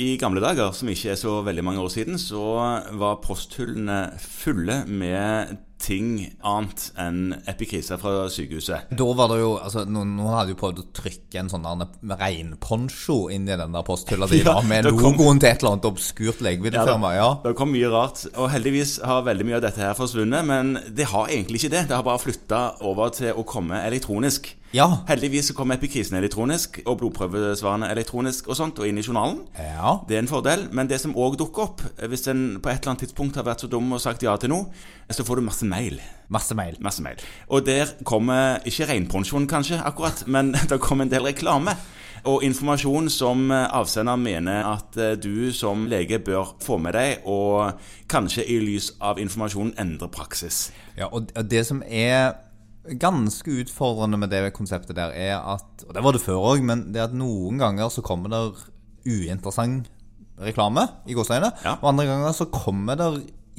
I gamle dager, som ikke er så veldig mange år siden, så var posthullene fulle med ting annet enn epikriser fra sykehuset. Da var det jo altså, Noen, noen hadde jo prøvd å trykke en sånn der regnponcho inn i den der posthylla di Ja, med det kom- logoen til et eller annet obskurt legemiddelfirma. Ja, Det kom mye rart, og heldigvis har veldig mye av dette her forsvunnet. Men det har egentlig ikke det. Det har bare flytta over til å komme elektronisk. Ja. Heldigvis så kommer epikrisen elektronisk, og blodprøvesvarene elektronisk og sånt, og inn i journalen. ja. Det er en fordel, men det som òg dukker opp, hvis en på et eller annet tidspunkt har vært så dum og sagt ja til noe, så får du masse mail. Masse mail. Masse mail. Og der kommer ikke reinpensjon, kanskje, akkurat, men det kommer en del reklame. Og informasjon som avsender mener at eh, du som lege bør få med deg, og kanskje i lys av informasjonen endre praksis. Ja, og det som er ganske utfordrende med det konseptet der, er at Og det var det før òg, men det at noen ganger så kommer det uinteressant reklame i gåseøyne. Ja. Og andre ganger så kommer det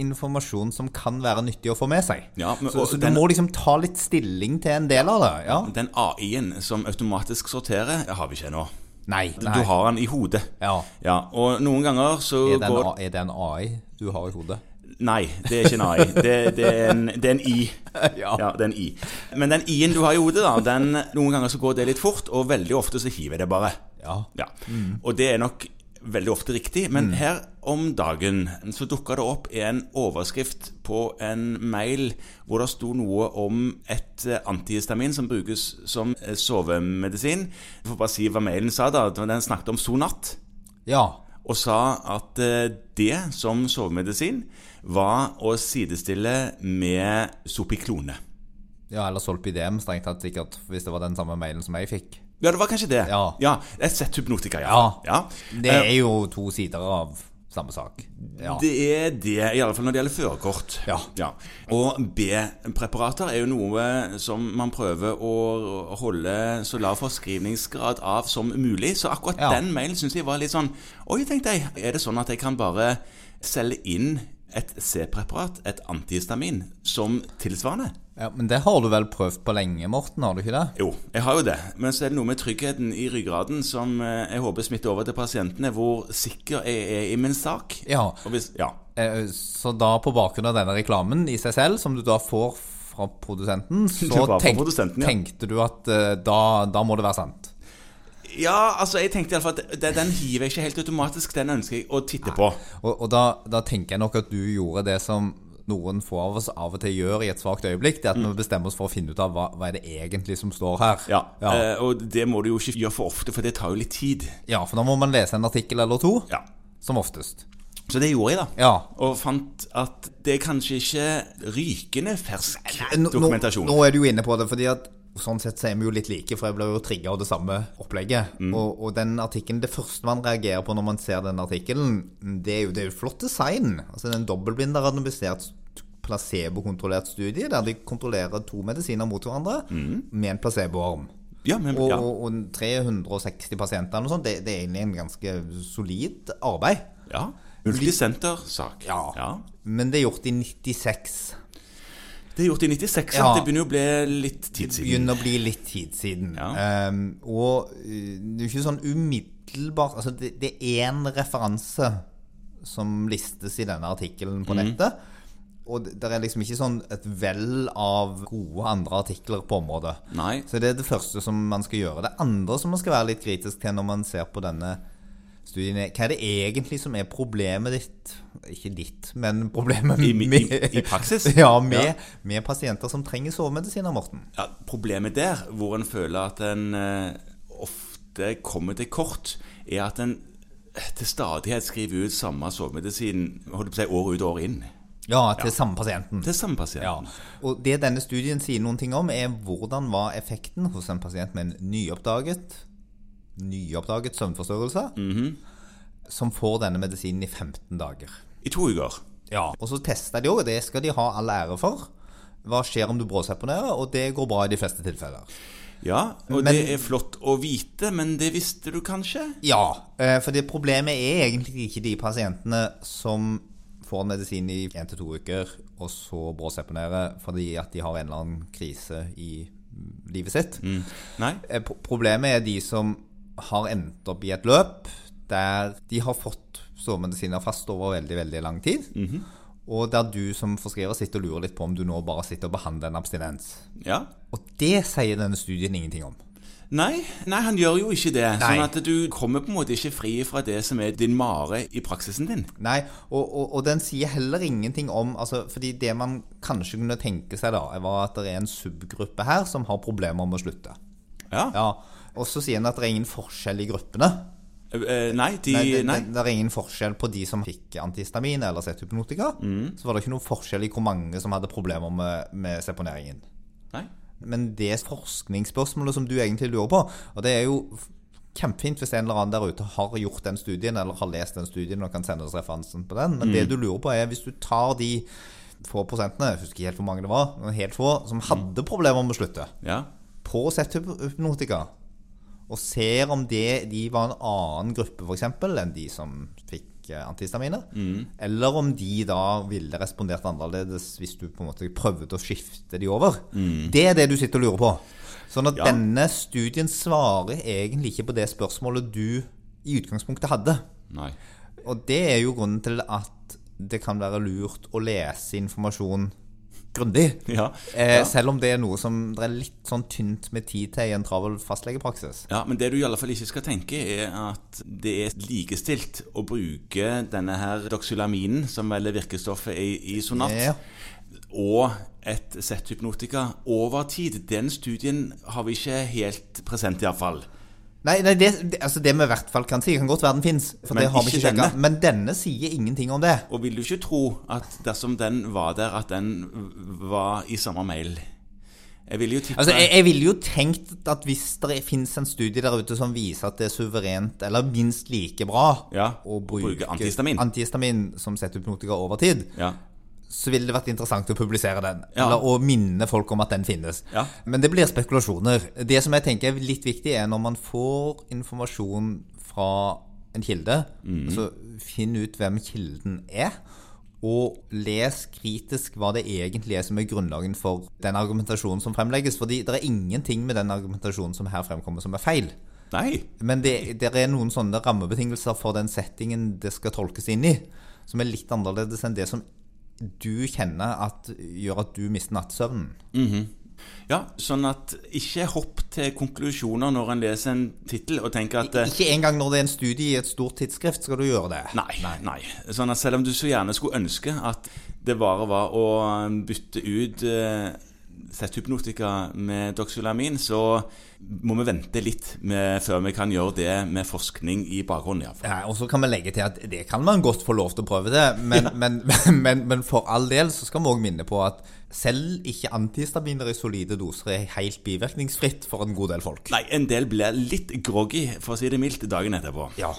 informasjon som kan være nyttig å få med seg. Ja, men- så så du den- må liksom ta litt stilling til en del av det. Ja. Den AI-en som automatisk sorterer, har vi ikke ennå. Nei. Du har den i hodet. Ja. Ja, og noen ganger så Er det, en, går er det en AI du har i hodet? Nei, det er ikke en AI. Det, det, er, en, det er en I. Ja. Ja, det er en I. Men den I-en du har i hodet, da, den, noen ganger så går det litt fort, og veldig ofte så hiver jeg det bare. Ja. Ja. Og det er nok veldig ofte riktig, men her om dagen så dukka det opp en overskrift på en mail hvor det sto noe om et eh, antihistamin som brukes som eh, sovemedisin. Jeg får bare si hva mailen sa, da. Den snakket om Sonat ja. Og sa at eh, det som sovemedisin var å sidestille med Sopiklone. Ja, eller Solpidem, strengt tatt sikkert, hvis det var den samme mailen som jeg fikk. Ja, det var kanskje det. Ja. Et sett hypnotika, ja. Ja. ja. Det er jo to sider av samme sak. Ja. Det er det, i alle fall når det gjelder førerkort. Ja. Og B-preparater er jo noe som man prøver å holde så lav forskrivningsgrad av som mulig. Så akkurat Ja. den mailen syns jeg var litt sånn Oi, tenkte jeg. Er det sånn at jeg kan bare selge inn et C-preparat, et antihistamin, som tilsvarende? Ja, Men det har du vel prøvd på lenge, Morten? Har du ikke det? Jo, jeg har jo det. Men så er det noe med tryggheten i ryggraden som eh, jeg håper smitter over til pasientene. Hvor sikker jeg er i min sak. Ja. Hvis, ja. Eh, Så da, på bakgrunn av denne reklamen i seg selv, som du da får fra produsenten, så tenk, produsenten, ja. tenkte du at eh, da, da må det være sant? Ja, altså jeg tenkte iallfall at det- den hiver jeg ikke helt automatisk. Den ønsker jeg å titte på. Og, og da, da tenker jeg nok at du gjorde det som noen få av oss av og til gjør i et svakt øyeblikk. Det er at vi bestemmer oss for å finne ut av hva, hva er det egentlig som står her. Mm. Ja, ja. eh, Og det må du jo ikke gjøre for ofte, for det tar jo litt tid. Ja, for da må man lese en artikkel eller to, Ja. som oftest. Så det gjorde jeg, da. Ja. Og fant at det er kanskje ikke rykende fersk Nå, dokumentasjon. nå er du jo inne på det, fordi at sånn sett så er vi jo litt like, for jeg ble jo trigga av det samme opplegget. Mm. Og, og den artikkelen, det første man reagerer på når man ser den artikkelen, det er jo, det er jo flott design. Altså det er en dobbeltblind, randomisert, placebo-kontrollert studie, der de kontrollerer to medisiner mot hverandre med en placeboarm. Ja, men, Og, Mm. ja. og, og 360 pasienter noe sånt, det, det er egentlig en ganske solid arbeid. ja. Multisenter-sak. Ja. ja. Men det er gjort i 96. Det er gjort i 96, Ja. det begynner å bli litt tid siden. begynner å bli litt tid siden. Ja. Um, og eh, det er jo ikke sånn umiddelbart Altså, det, det er én referanse som listes i denne artikkelen på nettet. Og det det er liksom ikke sånn et vell av gode andre artikler på området. Nei. Så det er det første som man skal gjøre. Det andre som man skal være litt kritisk til når man ser på denne studien, er hva er det egentlig som er problemet ditt Ikke ditt, men problemet I- i- med i praksis? Ja, med, Ja. med pasienter som trenger sovemedisiner, Morten. Ja, problemet der, hvor en føler at en eh, ofte kommer til kort, er at en til stadighet skriver ut samme sovemedisin si, år ut og år inn. Ja, til samme pasienten. Til samme pasienten. Ja. Og det denne studien sier noen ting om, er hvordan var effekten hos en pasient med en nyoppdaget nyoppdaget søvnforstyrrelse som får denne medisinen i 15 dager. I to uker. Ja. Og så testa de òg, og det skal de ha all ære for. Hva skjer om du bråseponerer? Og det går bra i de fleste tilfeller. Ja, og Men- det er flott å vite, men det visste du kanskje? Ja, eh, for det problemet er egentlig ikke de pasientene som får medisin i én til to uker, og så bråseponerer fordi at de har en eller annen krise i livet sitt. Nei? Eh, Problemet er de som har endt opp i et løp der de har fått sovemedisiner fast over veldig, veldig lang tid. Og der du som forskriver sitter og lurer litt på om du nå bare sitter og behandler en abstinens. Ja. Og det sier denne studien ingenting om. Nei, nei, han gjør jo ikke det. Nei. Sånn at du kommer på en måte ikke fri fra det som er din mare i praksisen din. Nei, og, og, og den sier heller ingenting om altså, Fordi det man kanskje kunne tenke seg, da, var at det er en subgruppe her som har problemer med å slutte. Ja. Ja, Og så sier han at det er ingen forskjell i gruppene. Eh, eh, nei, de Nei, det, Nei. det, det er ingen forskjell på de som fikk antihistamin eller Z-hypnotika. Mm. Så var det ikke noen forskjell i hvor mange som hadde problemer med, med seponeringen. nei. Men det forskningsspørsmålet som du egentlig lurer på, og det er jo kjempefint hvis en eller annen der ute har gjort den studien, eller har lest den studien og kan sende oss referansen på den, men det du lurer på er hvis du tar de få prosentene, jeg husker ikke helt hvor mange det var, men helt få, som hadde problemer med å slutte, Ja. på Z-hypnotika, og ser om det, de var en annen gruppe for eksempel enn de som fikk antihistaminer, mm. eller om de da ville respondert annerledes hvis du på en måte prøvde å skifte de over. Det er det du sitter og lurer på. Sånn at Ja. denne studien svarer egentlig ikke på det spørsmålet du i utgangspunktet hadde. Nei. Og det er jo grunnen til at det kan være lurt å lese informasjon grundig. Ja. Eh, ja. Selv om det er noe som det er litt sånn tynt med tid til i en travel fastlegepraksis. Ja, Men det du i alle fall ikke skal tenke, er at det er likestilt å bruke denne her doxylaminen, som vel er virkestoffet i, i Sonat, Ja. og et sett hypnotika over tid. Den studien har vi ikke helt present, iallfall. Nei, nei det, det, altså det vi i hvert fall kan si, kan godt være den fins, for Men det har vi ikke sjekka. Men denne sier ingenting om det. Og vil du ikke tro at dersom den var der, at den var i samme mail? Jeg ville jo Altså, jeg, jeg ville jo tenkt at hvis det fins en studie der ute som viser at det er suverent, eller minst like bra, Ja, å bruke, bruke antihistamin. antihistamin som Z-hypnotika over tid, Ja. Så ville det vært interessant å publisere den. Ja. Eller å minne folk om at den finnes. Ja. Men det blir spekulasjoner. Det som jeg tenker er litt viktig, er når man får informasjon fra en kilde, mm. så finn ut hvem kilden er. Og les kritisk hva det egentlig er som er grunnlagen for den argumentasjonen som fremlegges. Fordi det er ingenting med den argumentasjonen som her fremkommer, som er feil. Nei. Men det, det er noen sånne rammebetingelser for den settingen det skal tolkes inn i, som er litt annerledes enn det som du kjenner at gjør at du mister nattesøvnen. Ja, sånn at ikke hopp til konklusjoner når en leser en tittel og tenker at eh, Ikke engang når det er en studie i et stort tidsskrift, skal du gjøre det. Nei, nei. Sånn at selv om du så gjerne skulle ønske at det bare var å bytte ut Z-hypnotika med doxylamin, så må vi vente litt med, før vi kan gjøre det med forskning i bakgrunnen. fall. Ja, og så kan vi legge til at det kan man godt få lov til å prøve det, men, men, men, men for all del så skal vi òg minne på at selv ikke antihistaminer i solide doser er helt bivirkningsfritt for en god del folk. Nei, en del blir litt groggy, for å si det mildt, dagen etterpå. Ja.